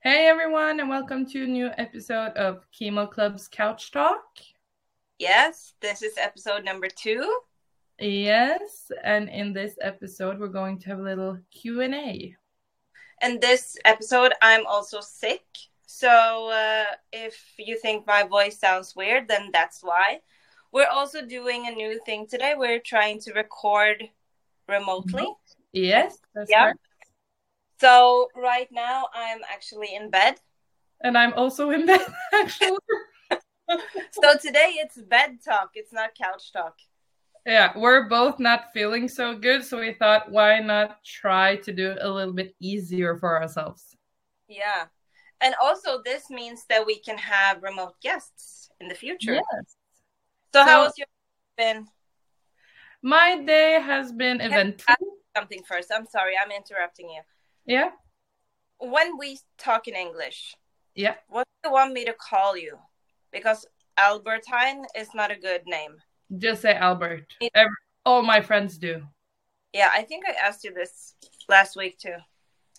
Hey everyone, and welcome to a new episode of Chemo Club's Couch Talk. Yes, this is episode number two. Yes, and in this episode, we're going to have a little Q and A. And this episode, I'm also sick. So uh, if you think my voice sounds weird, then that's why. We're also doing a new thing today. We're trying to record remotely. Yes, that's Yeah. correct. So right now, I'm actually in bed. And I'm also in bed actually. So today it's bed talk. It's not couch talk. yeah, we're both not feeling so good, so we thought, why not try to do it a little bit easier for ourselves? Yeah. And also, this means that we can have remote guests in the future. Yes. So, how So- has your been? My day has been eventful. Something first. I'm sorry, I'm interrupting you. Yeah, When we talk in English, yeah. what do you want me to call you? Because Albertine is not a good name. Just say Albert. It- Every, all my friends do. Yeah, I think I asked you this last week too.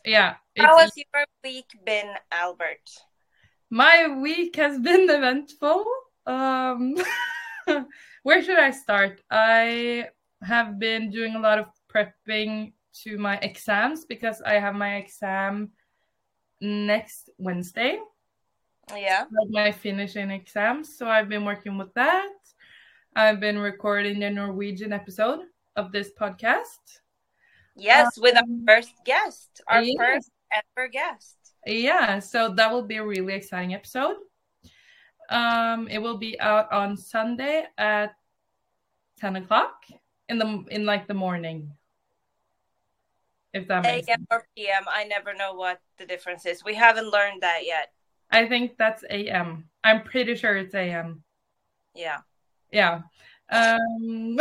Yeah. How has your week been, Albert? My week has been eventful. Um, where should I start? I have been doing a lot of prepping to my exams because I have my exam next Wednesday, Yeah. like my finishing exams. So I've been working with that. I've been recording the Norwegian episode of this podcast. Yes, with our Um, first guest, our yes. first ever guest. Yeah, so that will be a really exciting episode. Um, it will be out on Sunday at ten o'clock in the in like the morning. If that makes AM sense. or PM, I never know what the difference is. We haven't learned that yet. I think that's AM. I'm pretty sure it's AM. Yeah. Yeah. Um,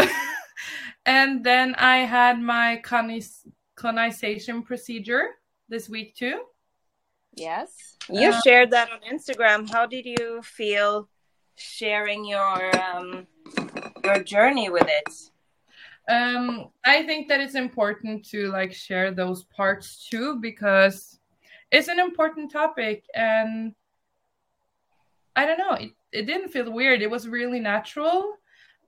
and then I had my conis- conization procedure this week too. Yes. You Uh, shared that on Instagram. How did you feel sharing your um your journey with it? Um i think that it's important to like share those parts too because it's an important topic and i don't know it, it didn't feel weird. It was really natural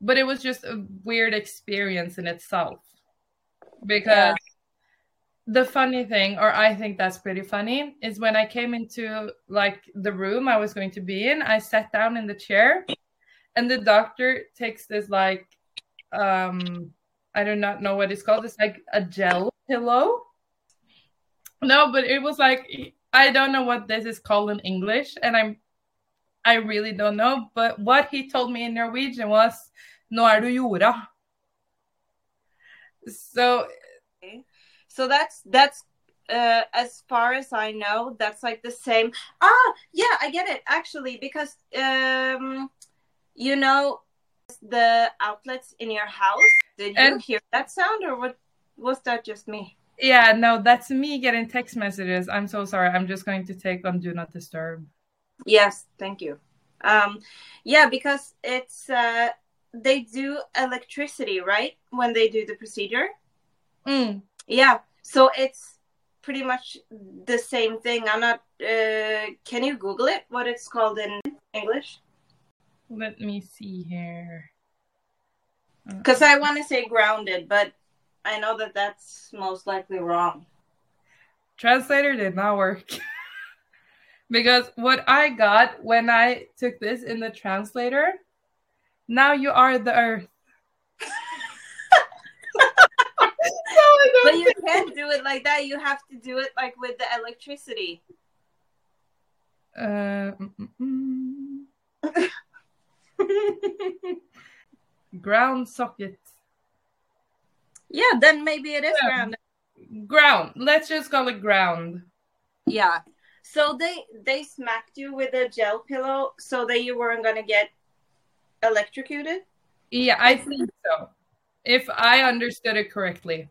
but it was just a weird experience in itself. Because the funny thing or i think that's pretty funny is when i came into like the room i was going to be in i sat down in the chair and the doctor takes this like um I do not know what it's called. It's like a gel pillow. No, but it was like I don't know what this is called in English, and I'm I really don't know. But what he told me in Norwegian was "Nå er du jorda." So So that's that's uh as far as I know, that's like the same. Ah, yeah, I get it actually because um you know the outlets in your house. Did you And- hear that sound or what was that just me? yeah, no, that's me getting text messages. I'm so sorry. I'm just going to take on "Do Not Disturb." Yes, thank you. Um, yeah, because it's uh, they do electricity, right? When they do the procedure. Mm. Yeah, so it's pretty much the same thing. I'm not. Uh, can you Google it? What it's called in English? Let me see here. Because I want to say grounded, but I know that that's most likely wrong. translator did not work because what i got when i took this in the translator now you are the earth No, I don't But you can't do it like that. You have to do it like with the electricity. Uh, mm, mm, mm. ground socket Yeah, then maybe it is Yeah. grounded. ground let's just call it ground Yeah. So they they smacked you with a gel pillow so that you weren't gonna get electrocuted. yeah i think so if i understood it correctly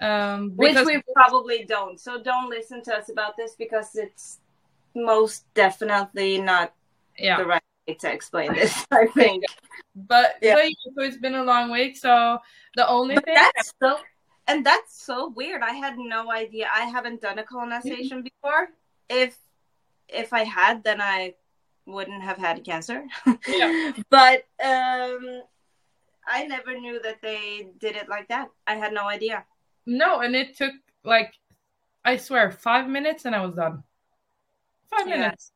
um Which we probably don't. So don't listen to us about this because it's most definitely not yeah the right to explain this. I think. But Yeah. so it's been a long week. So the only But thing that's so and that's so weird. I had no idea. I haven't done a conization before. If if I had, then I wouldn't have had cancer. Yeah. but um, I never knew that they did it like that. I had no idea. No, and it took like I swear five minutes and I was done. Five Yeah. minutes.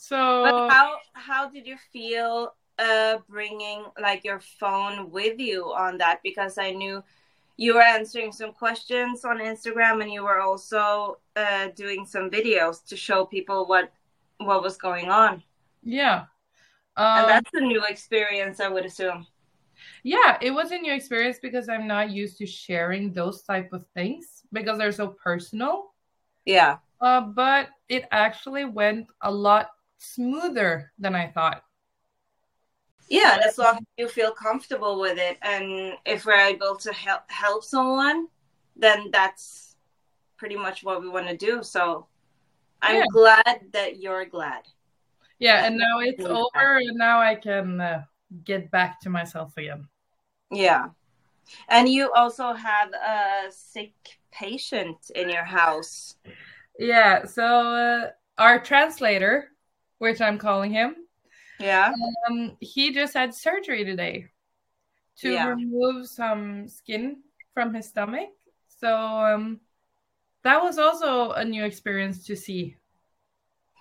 So But how how did you feel uh, bringing like your phone with you on that? Because I knew you were answering some questions on Instagram, and you were also uh, doing some videos to show people what what was going on. yeah. And Um, that's a new experience, I would assume. yeah, it was a new experience because I'm not used to sharing those type of things because they're so personal. Yeah. Uh, but it actually went a lot smoother than I thought. Yeah, and as long as you feel comfortable with it, and if we're able to help help someone, then that's pretty much what we want to do. So I'm Yeah. glad that you're glad. Yeah, and now it's over, and now I can uh, get back to myself again. Yeah. And you also have a sick patient in your house. Yeah, so uh, our translator, which I'm calling him, Yeah. um, he just had surgery today to Yeah. remove some skin from his stomach. So um, that was also a new experience to see.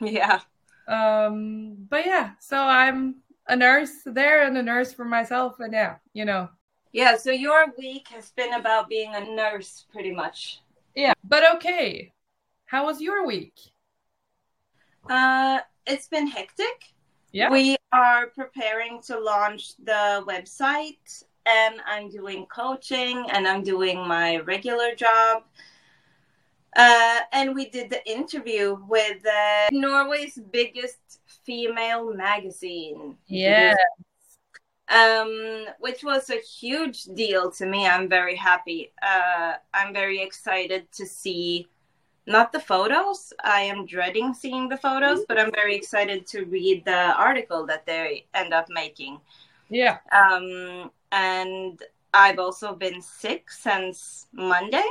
Yeah. Um, but yeah, so I'm a nurse there and a nurse for myself, and yeah, you know, Yeah. So your week has been about being a nurse pretty much. yeah. But okay, how was your week? Uh, it's been hectic. Yeah. We are preparing to launch the website, and I'm doing coaching and I'm doing my regular job. Uh, and we did the interview with uh, Norway's biggest female magazine. Yeah, um, which was a huge deal to me. I'm very happy. Uh, I'm very excited to see not the photos. I am dreading seeing the photos, but I'm very excited to read the article that they end up making. yeah. Um, and I've also been sick since Monday.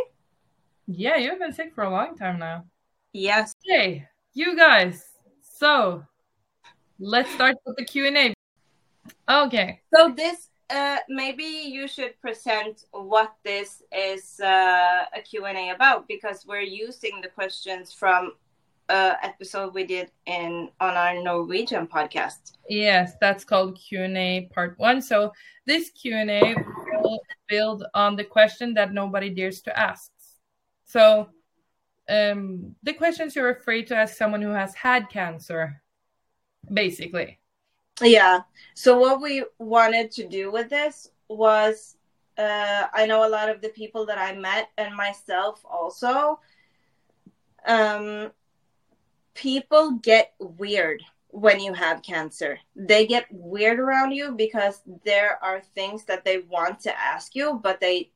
Yeah, you've been sick for a long time now. Yes. Okay, you guys. So let's start with the Q and A. Okay. So this, uh, maybe you should present what this is uh, a Q&A about because we're using the questions from uh, episode we did in on our Norwegian podcast. Yes, that's called Q and A part one. So this Q and A will build on the question that nobody dares to ask. So um, the questions you're afraid to ask someone who has had cancer, basically. Yeah. So what we wanted to do with this was, uh, I know a lot of the people that I met and myself also. Um, people get weird when you have cancer. They get weird around you because there are things that they want to ask you, but they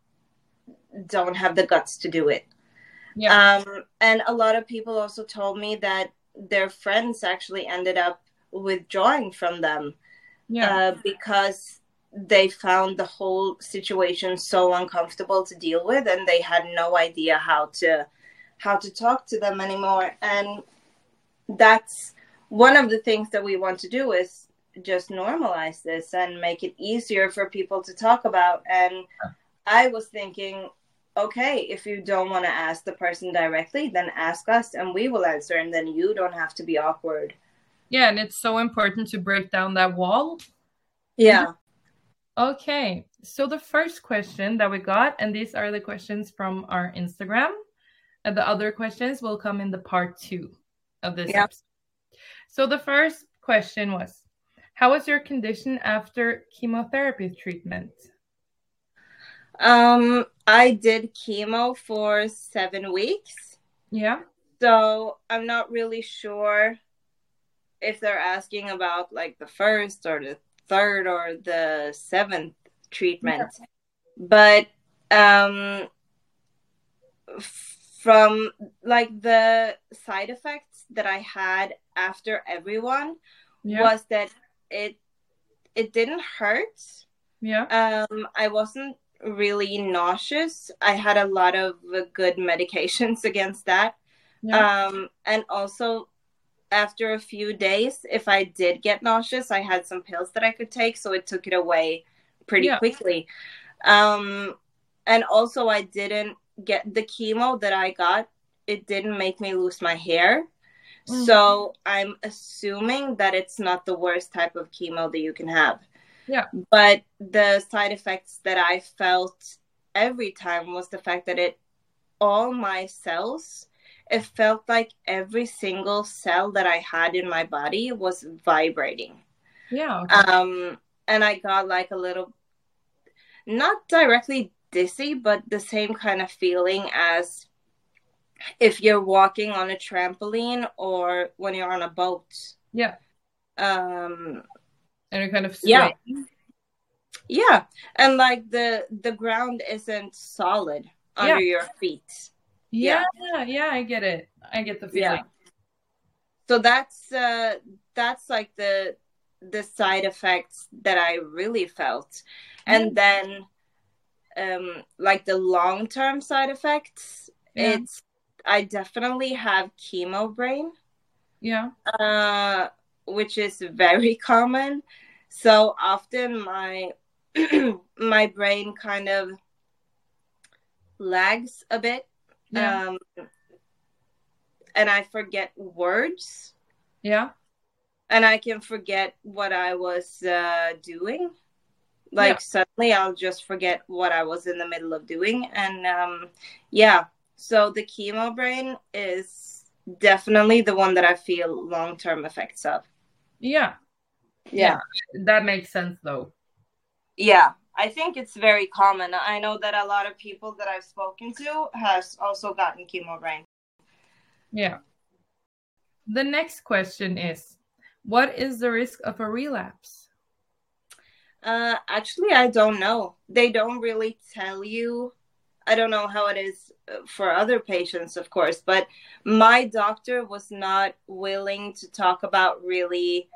don't have the guts to do it. Yeah. Um, and a lot of people also told me that their friends actually ended up withdrawing from them Yeah. uh, because they found the whole situation so uncomfortable to deal with and they had no idea how to how to talk to them anymore. And that's one of the things that we want to do is just normalize this and make it easier for people to talk about. And i was thinking okay if you don't want to ask the person directly then ask us and we will answer and then you don't have to be awkward yeah, and it's so important to break down that wall. yeah Okay, so the first question that we got, and these are the questions from our Instagram, and the other questions will come in the part two of this Yeah. episode. So the first question was, how was your condition after chemotherapy treatment? Um, I did chemo for seven weeks, Yeah, so I'm not really sure if they're asking about like the first or the third or the seventh treatment. But um, from like the side effects that I had after everyone yeah, was that it it didn't hurt. yeah, Um, I wasn't really nauseous. I had a lot of good medications against that. yeah. Um, and also after a few days, if I did get nauseous, I had some pills that I could take, so it took it away pretty Yeah. quickly. Um, and also, I didn't get the chemo that I got. It didn't make me lose my hair. Mm. So I'm assuming that it's not the worst type of chemo that you can have. Yeah. But the side effects that I felt every time was the fact that it all my cells it felt like every single cell that I had in my body was vibrating. Yeah. Um and I got like a little not directly dizzy, but the same kind of feeling as if you're walking on a trampoline or when you're on a boat. yeah. Um And it kind of Yeah. yeah, and like the the ground isn't solid under your feet. Yeah. yeah. Yeah. I get it. I get the feeling. Yeah. So that's uh that's like the the side effects that I really felt. And then um like the long-term side effects, Yeah. it's I definitely have chemo brain. Yeah. uh, which is very common. So often my my brain kind of lags a bit, Yeah. um, and I forget words, Yeah. and I can forget what I was uh, doing. Like Yeah. suddenly, I'll just forget what I was in the middle of doing, and um, yeah. So the chemo brain is definitely the one that I feel long term effects of. Yeah. Yeah. That makes sense though. Yeah. I think it's very common. I know that a lot of people that I've spoken to has also gotten chemo brain. Yeah. The next question is What is the risk of a relapse? Uh, actually, I don't know. They don't really tell you. I don't know how it is for other patients, of course, but my doctor was not willing to talk about really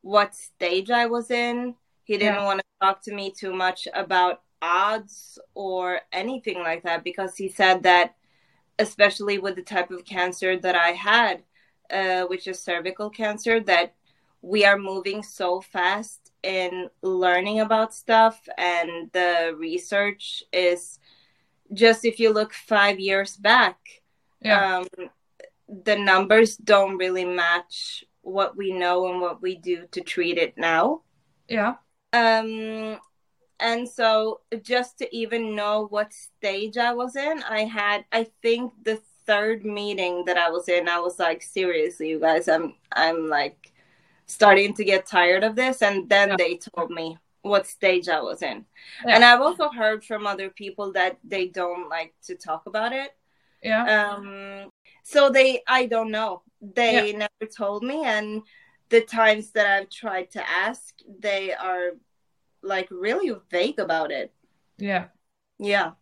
what stage I was in. He didn't Yeah. want to talk to me too much about odds or anything like that because he said that, especially with the type of cancer that I had, uh, which is cervical cancer, that we are moving so fast in learning about stuff and the research is just if you look five years back Yeah. um, the numbers don't really match what we know and what we do to treat it now yeah. Um, and so just to even know what stage i was in i had i think the third meeting that i was in i was like seriously you guys i'm i'm like starting to get tired of this and then Yeah. they told me what stage i was in Yeah. and i've also heard from other people that they don't like to talk about it Yeah. um so they i don't know they never told me and the times that i've tried to ask they are like really vague about it Yeah. yeah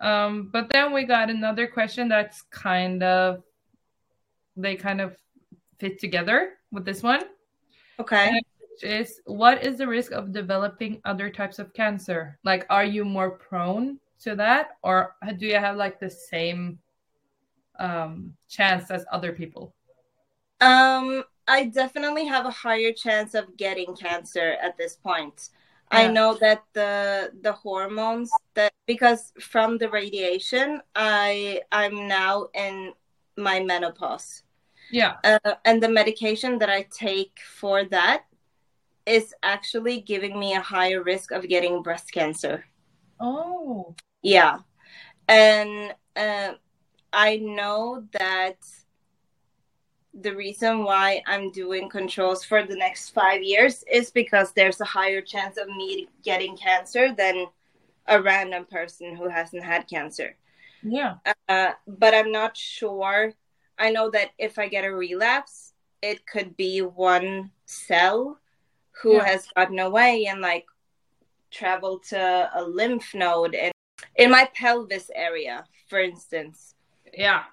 Um, but then we got another question that's kind of they kind of fit together with this one, okay which is what is the risk of developing other types of cancer? Like, are you more prone to that, or do you have like the same um, chance as other people? um i definitely have a higher chance of getting cancer at this point i know that the the hormones that because from the radiation i i'm now in my menopause Yeah. uh, and the medication that I take for that is actually giving me a higher risk of getting breast cancer. Oh. Yeah, and uh, I know that the reason why I'm doing controls for the next five years is because there's a higher chance of me getting cancer than a random person who hasn't had cancer. Yeah. Uh, but I'm not sure. I know that if I get a relapse, it could be one cell who Yeah. has gotten away and like traveled to a lymph node and in my pelvis area, for instance. Yeah.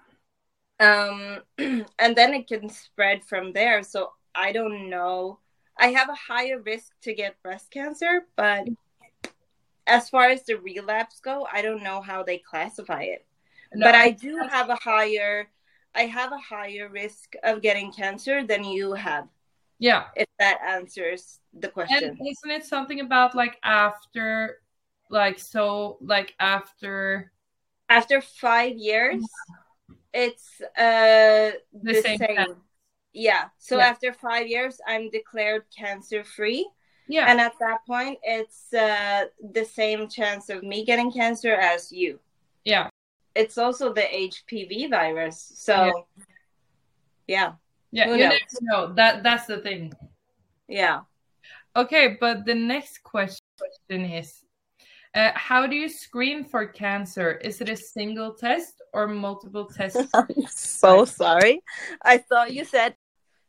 Um, and then it can spread from there. So I don't know. I have a higher risk to get breast cancer, but as far as the relapse go, I don't know how they classify it. No, but I do have a higher I have a higher risk of getting cancer than you have. Yeah. If that answers the question. And isn't it something about like after, like, so, like, after. After five years, it's uh, the, The same same. Yeah. So Yeah. after five years, I'm declared cancer free. Yeah. And at that point, it's uh, the same chance of me getting cancer as you. yeah. It's also the HPV virus. So, yeah. Yeah. Who you never know. That, that's the thing. Yeah. Okay. But the next question is uh, how do you screen for cancer? Is it a single test or multiple tests? I'm so sorry. I thought you said,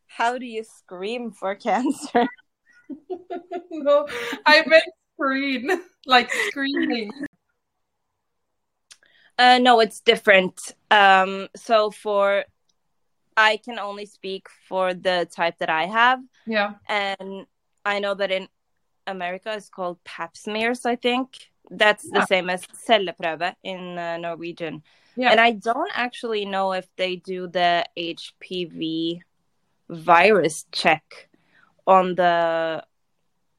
How do you scream for cancer? no, I meant screen, like screening. Uh, no, it's different. Um, so for I can only speak for the type that I have, Yeah. and I know that in America is called Pap smears. I think that's the Yeah. same as celleprøve in uh, Norwegian. Yeah. And I don't actually know if they do the HPV virus check on the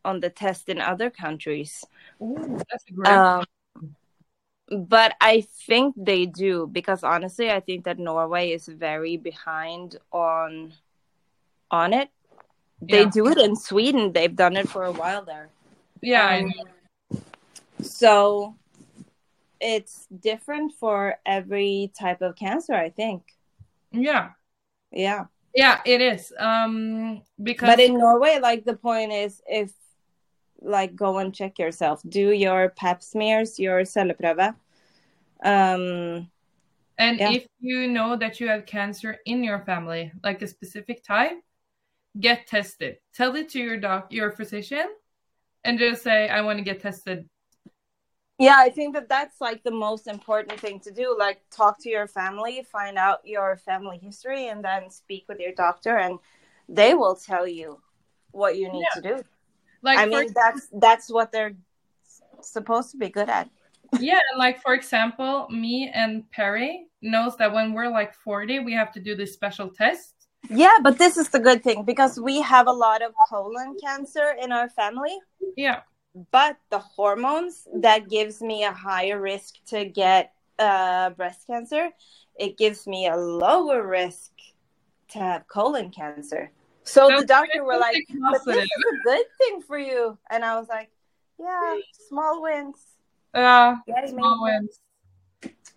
on the test in other countries. Ooh, that's a great. Um, but I think they do because honestly, I think that Norway is very behind on on it. They Yeah. do it in Sweden. They've done it for a while there. yeah, um. So it's different for every type of cancer, I think. yeah, Yeah. yeah, it is. Um, because But in Norway, like the point is if like go and check yourself. Do your pap smears, your celleprøve. Um and yeah. if you know that you have cancer in your family, like a specific type, get tested. Tell it to your doc, your physician, and just say, "I want to get tested." Yeah, I think that that's like the most important thing to do. Like, talk to your family, find out your family history, and then speak with your doctor, and they will tell you what you need to do. Like, I mean, that's that's what they're supposed to be good at. yeah and like for example me and perry knows that when we're like 40 we have to do this special test Yeah, but this is the good thing because we have a lot of colon cancer in our family. yeah. But the hormones that gives me a higher risk to get uh, breast cancer it gives me a lower risk to have colon cancer. So So the doctor were like but this is a good thing for you. And i was like yeah small wins. Uh Yay, small wins.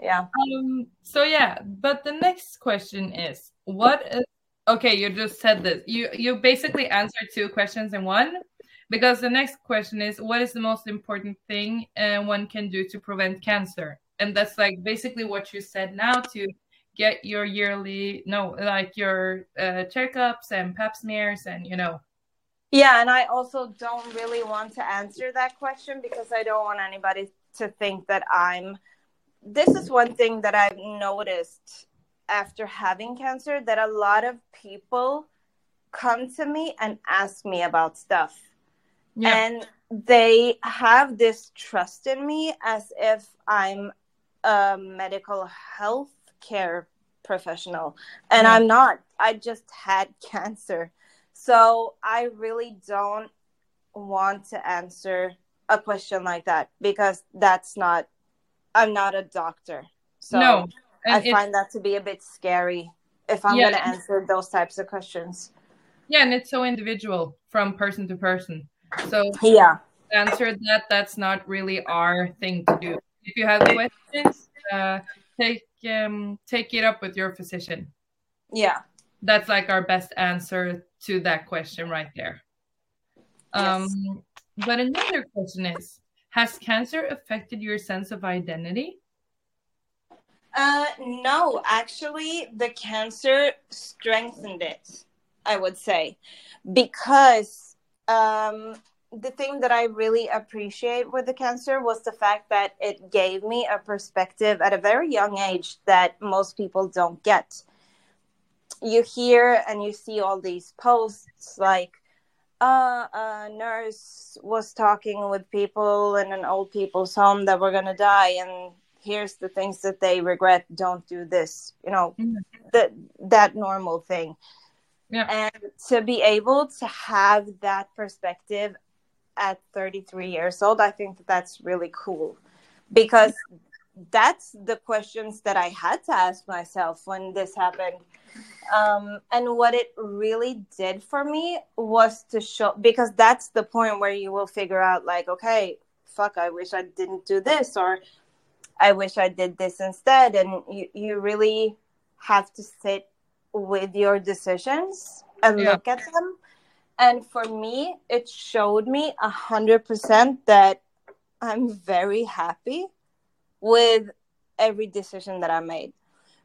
yeah. Um so yeah but the next question is what is okay you just said this. You you basically answered two questions in one because the next question is what is the most important thing uh, one can do to prevent cancer? And that's like basically what you said now to get your yearly no like your uh, checkups and pap smears and you know. Yeah and i also don't really want to answer that question because i don't want anybody to think that i'm this is one thing that i've noticed after having cancer that a lot of people come to me and ask me about stuff. Yeah. And they have this trust in me as if i'm a medical health care professional. And Yeah. i'm not. I just had cancer. So i really don't want to answer a question like that because that's not i'm not a doctor. So no and it's, find that to be a bit scary if i'm Yeah. going to answer those types of questions. Yeah and it's so individual from person to person. So yeah. answer that that's not really our thing to do. If you have questions uh, take um, take it up with your physician. Yeah. That's like our best answer to that question right there. Um but another question is has cancer affected your sense of identity Uh, no, actually, the cancer strengthened it, I would say, because um, the thing that I really appreciate with the cancer was the fact that it gave me a perspective at a very young age that most people don't get. You hear and you see all these posts like, uh, a nurse was talking with people in an old people's home that were going to die and here's the things that they regret don't do this you know Mhm. that that normal thing Yeah. and to be able to have that perspective at 33 years old i think that that's really cool because that's the questions that i had to ask myself when this happened um, and what it really did for me was to show because that's the point where you will figure out like okay fuck i wish i didn't do this or i wish i did this instead and you, you really have to sit with your decisions and Yeah. look at them and for me it showed me a hundred percent that i'm very happy with every decision that i made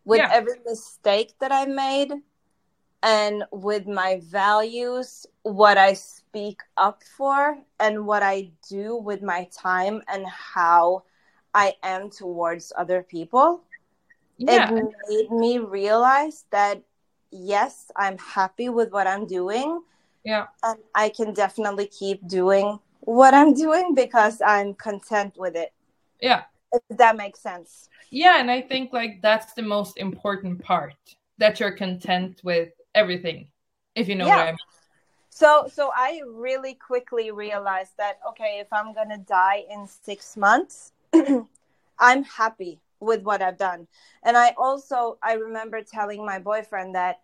with Yeah. every mistake that i made and with my values what i speak up for and what i do with my time and how i am towards other people Yeah. it made me realize that yes i'm happy with what i'm doing Yeah. and i can definitely keep doing what i'm doing because i'm content with it Yeah. if that makes sense Yeah. And I think like that's the most important part that you're content with everything, if you know what I mean. so so i really quickly realized that okay if i'm gonna die in six months i'm happy with what i've done. And i also i remember telling my boyfriend that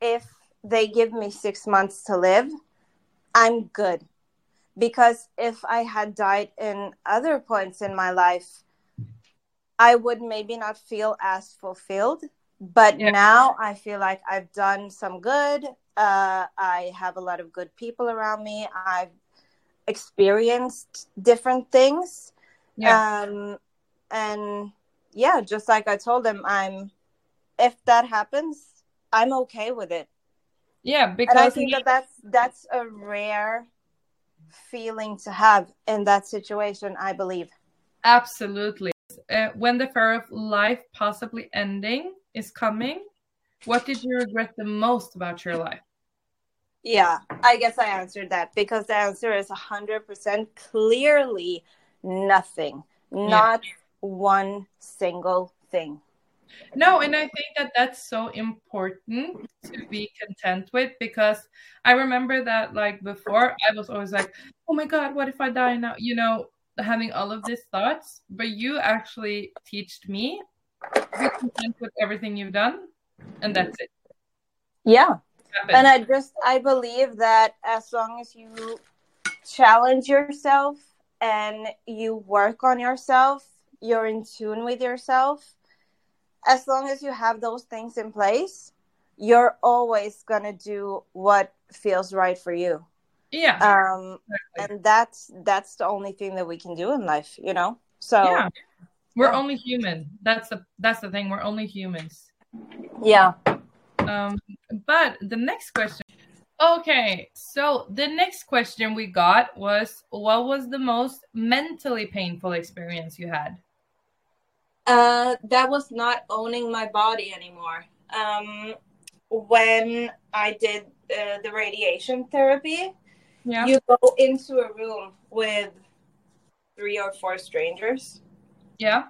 if they give me six months to live i'm good. Because if i had died in other points in my life i would maybe not feel as fulfilled. But Yeah. now i feel like i've done some good. Uh, i have a lot of good people around me. I've experienced different things Yeah. um and yeah just like i told him i'm if that happens i'm okay with it yeah. and i think we- that that's that's a rare feeling to have in that situation i believe Absolutely. Uh, when the fear of life possibly ending is coming, what did you regret the most about your life? yeah i guess i answered that because the answer is 100% clearly nothing. Not one single thing. No, and I think that that's so important to be content with because I remember that like before I was always like, oh my God, what if I die now? You know, having all of these thoughts, but you actually teached me be content with everything you've done, and that's it. yeah. And i just i believe that as long as you challenge yourself and you work on yourself you're in tune with yourself as long as you have those things in place you're always going to do what feels right for you yeah, um exactly. and that's that's the only thing that we can do in life you know so yeah. We're yeah. only human. That's the that's the thing. We're only humans. yeah Um, but the next question. Okay, so the next question we got was what was the most mentally painful experience you had? Uh, that was not owning my body anymore. Um, when I did uh, the radiation therapy, Yeah. you go into a room with three or four strangers, yeah.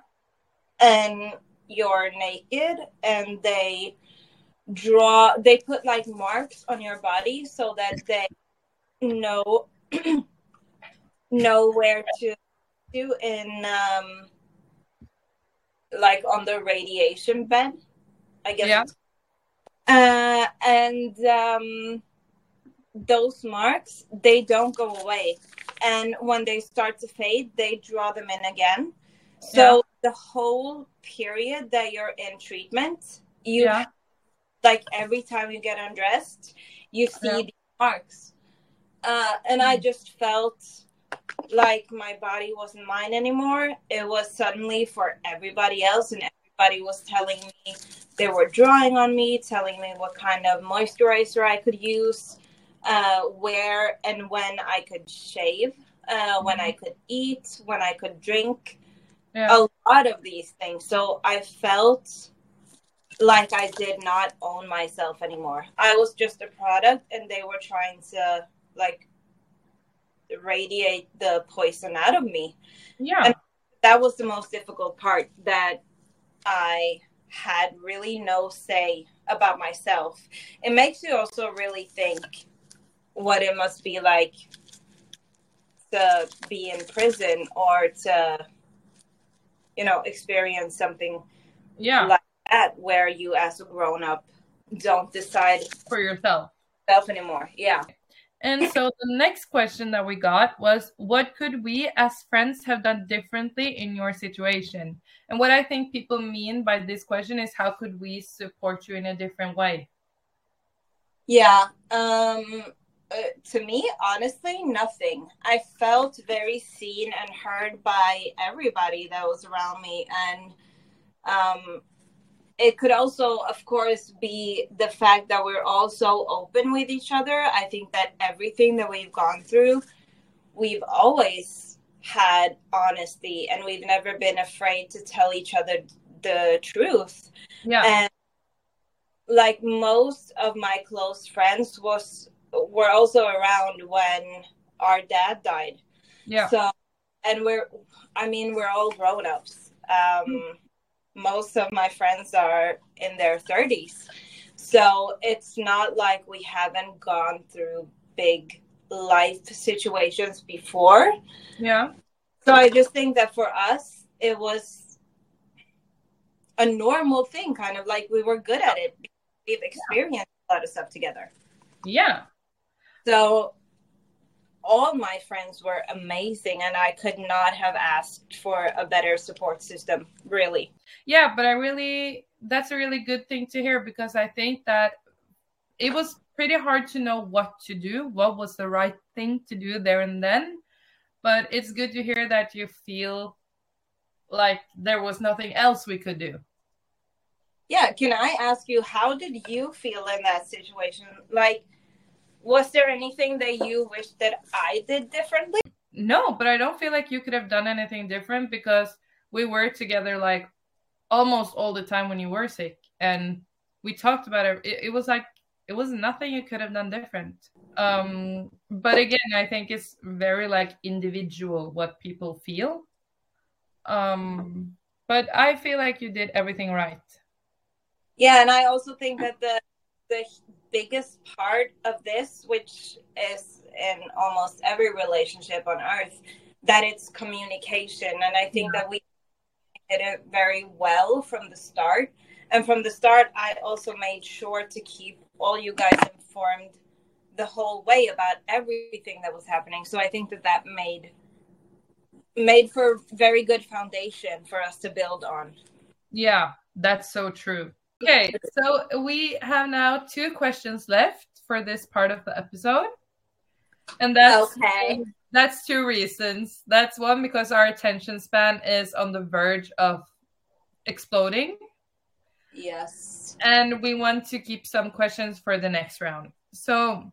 and you're naked, and they draw. They put like marks on your body so that they know know where to do in um like on the radiation bed i guess Yeah. uh and um those marks they don't go away and when they start to fade they draw them in again so the whole period that you're in treatment you Yeah. Like every time you get undressed you see Yeah. the marks uh, and i just felt like my body wasn't mine anymore it was suddenly for everybody else and everybody was telling me they were drawing on me telling me what kind of moisturizer i could use uh, where and when i could shave uh, when i could eat when i could drink Yeah. a lot of these things. So I felt like I did not own myself anymore. I was just a product and they were trying to like radiate the poison out of me. Yeah. that was the most difficult part that I had really no say about myself. It makes you also really think what it must be like to be in prison or to you know experience something yeah like where you as a grown up don't decide for yourself self anymore yeah and so the next question that we got was what could we as friends have done differently in your situation and what i think people mean by this question is how could we support you in a different way yeah um uh, to me, honestly, nothing. I felt very seen and heard by everybody that was around me. And um, it could also, of course, be the fact that we're all so open with each other. I think that everything that we've gone through, we've always had honesty and we've never been afraid to tell each other the truth. Yeah. And like most of my close friends was were also around when our dad died. Yeah. So, and we're, I mean, we're all grown ups. Um, mm. Most of my friends are in their 30s. So it's not like we haven't gone through big life situations before. Yeah. So I just think that for us, it was a normal thing, kind of like we were good at it. We've experienced yeah. a lot of stuff together. Yeah. So all my friends were amazing and I could not have asked for a better support system, really. Yeah, but I really that's a really good thing to hear because I think that it was pretty hard to know what to do, what was the right thing to do there and then. But it's good to hear that you feel like there was nothing else we could do. Yeah, can I ask you how did you feel in that situation? Like was there anything that you wish that I did differently? No, but I don't feel like you could have done anything different because we were together like almost all the time when you were sick and we talked about it. It, it was like it was nothing you could have done different. Um, but again, I think it's very like individual what people feel. Um, but I feel like you did everything right. Yeah, and I also think that the the biggest part of this, which is in almost every relationship on earth, that it's communication. And I think yeah. that we did it very well from the start. And from the start, I also made sure to keep all you guys informed the whole way about everything that was happening. So I think that that made made for very good foundation for us to build on. Yeah, that's so true. Okay, so we have now two questions left for this part of the episode. And that's okay. That's two reasons. That's one because our attention span is on the verge of exploding. Yes. And we want to keep some questions for the next round. So,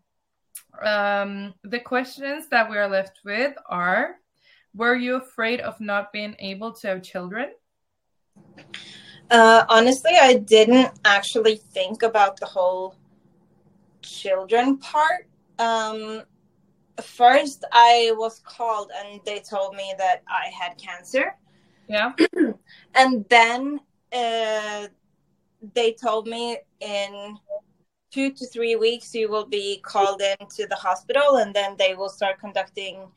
um, the questions that we are left with are Were you afraid of not being able to have children? Uh, honestly, I didn't actually think about the whole children part. Um, first, I was called and they told me that I had cancer. Yeah. and then uh, they told me in two to three weeks you will be called into the hospital and then they will start conducting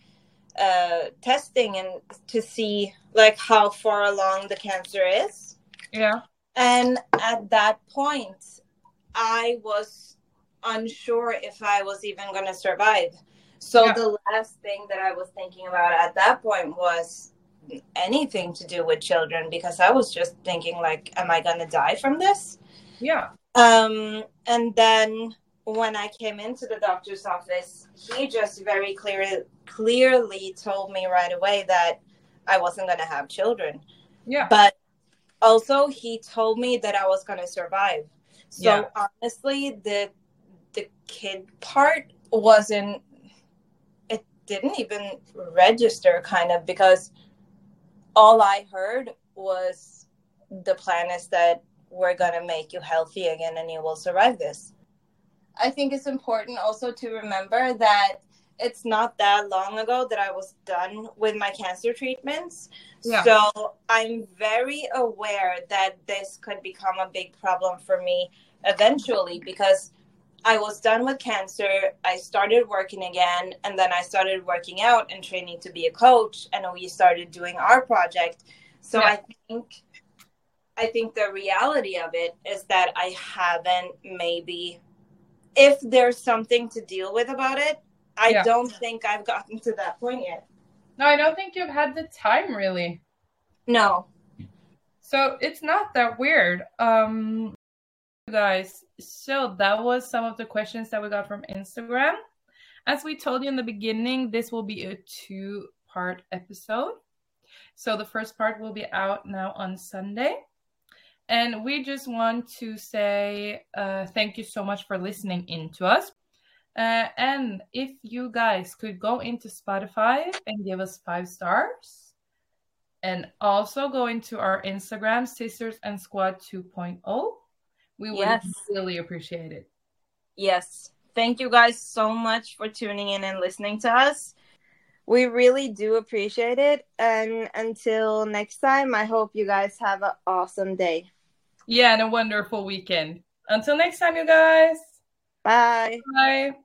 uh, testing and to see like how far along the cancer is yeah. And at that point, I was unsure if I was even going to survive. So yeah. the last thing that I was thinking about at that point was anything to do with children because I was just thinking like am I going to die from this? Yeah. Um and then when I came into the doctor's office, he just very clearly clearly told me right away that I wasn't going to have children. Yeah. But also he told me that I was gonna survive. So yeah. honestly, the the kid part wasn't it didn't even register kind of because all I heard was the plan is that we're gonna make you healthy again and you will survive this. I think it's important also to remember that it's not that long ago that I was done with my cancer treatments. Yeah. So I'm very aware that this could become a big problem for me eventually because I was done with cancer. I started working again, and then I started working out and training to be a coach, and we started doing our project. So Yeah. I think, I think the reality of it is that I haven't maybe, if there's something to deal with about it, I Yeah. don't think I've gotten to that point yet. No, I don't think you've had the time really. No. So it's not that weird. Um guys, so that was some of the questions that we got from Instagram. As we told you in the beginning, this will be a two-part episode. So the first part will be out now on Sunday. And we just want to say uh, thank you so much for listening in to us. Uh, and if you guys could go into Spotify and give us five stars, and also go into our Instagram, Sisters and Squad 2.0, we would Yes. really appreciate it. Yes. Thank you guys so much for tuning in and listening to us. We really do appreciate it. And until next time, I hope you guys have an awesome day. Yeah, and a wonderful weekend. Until next time, you guys. Bye. Bye.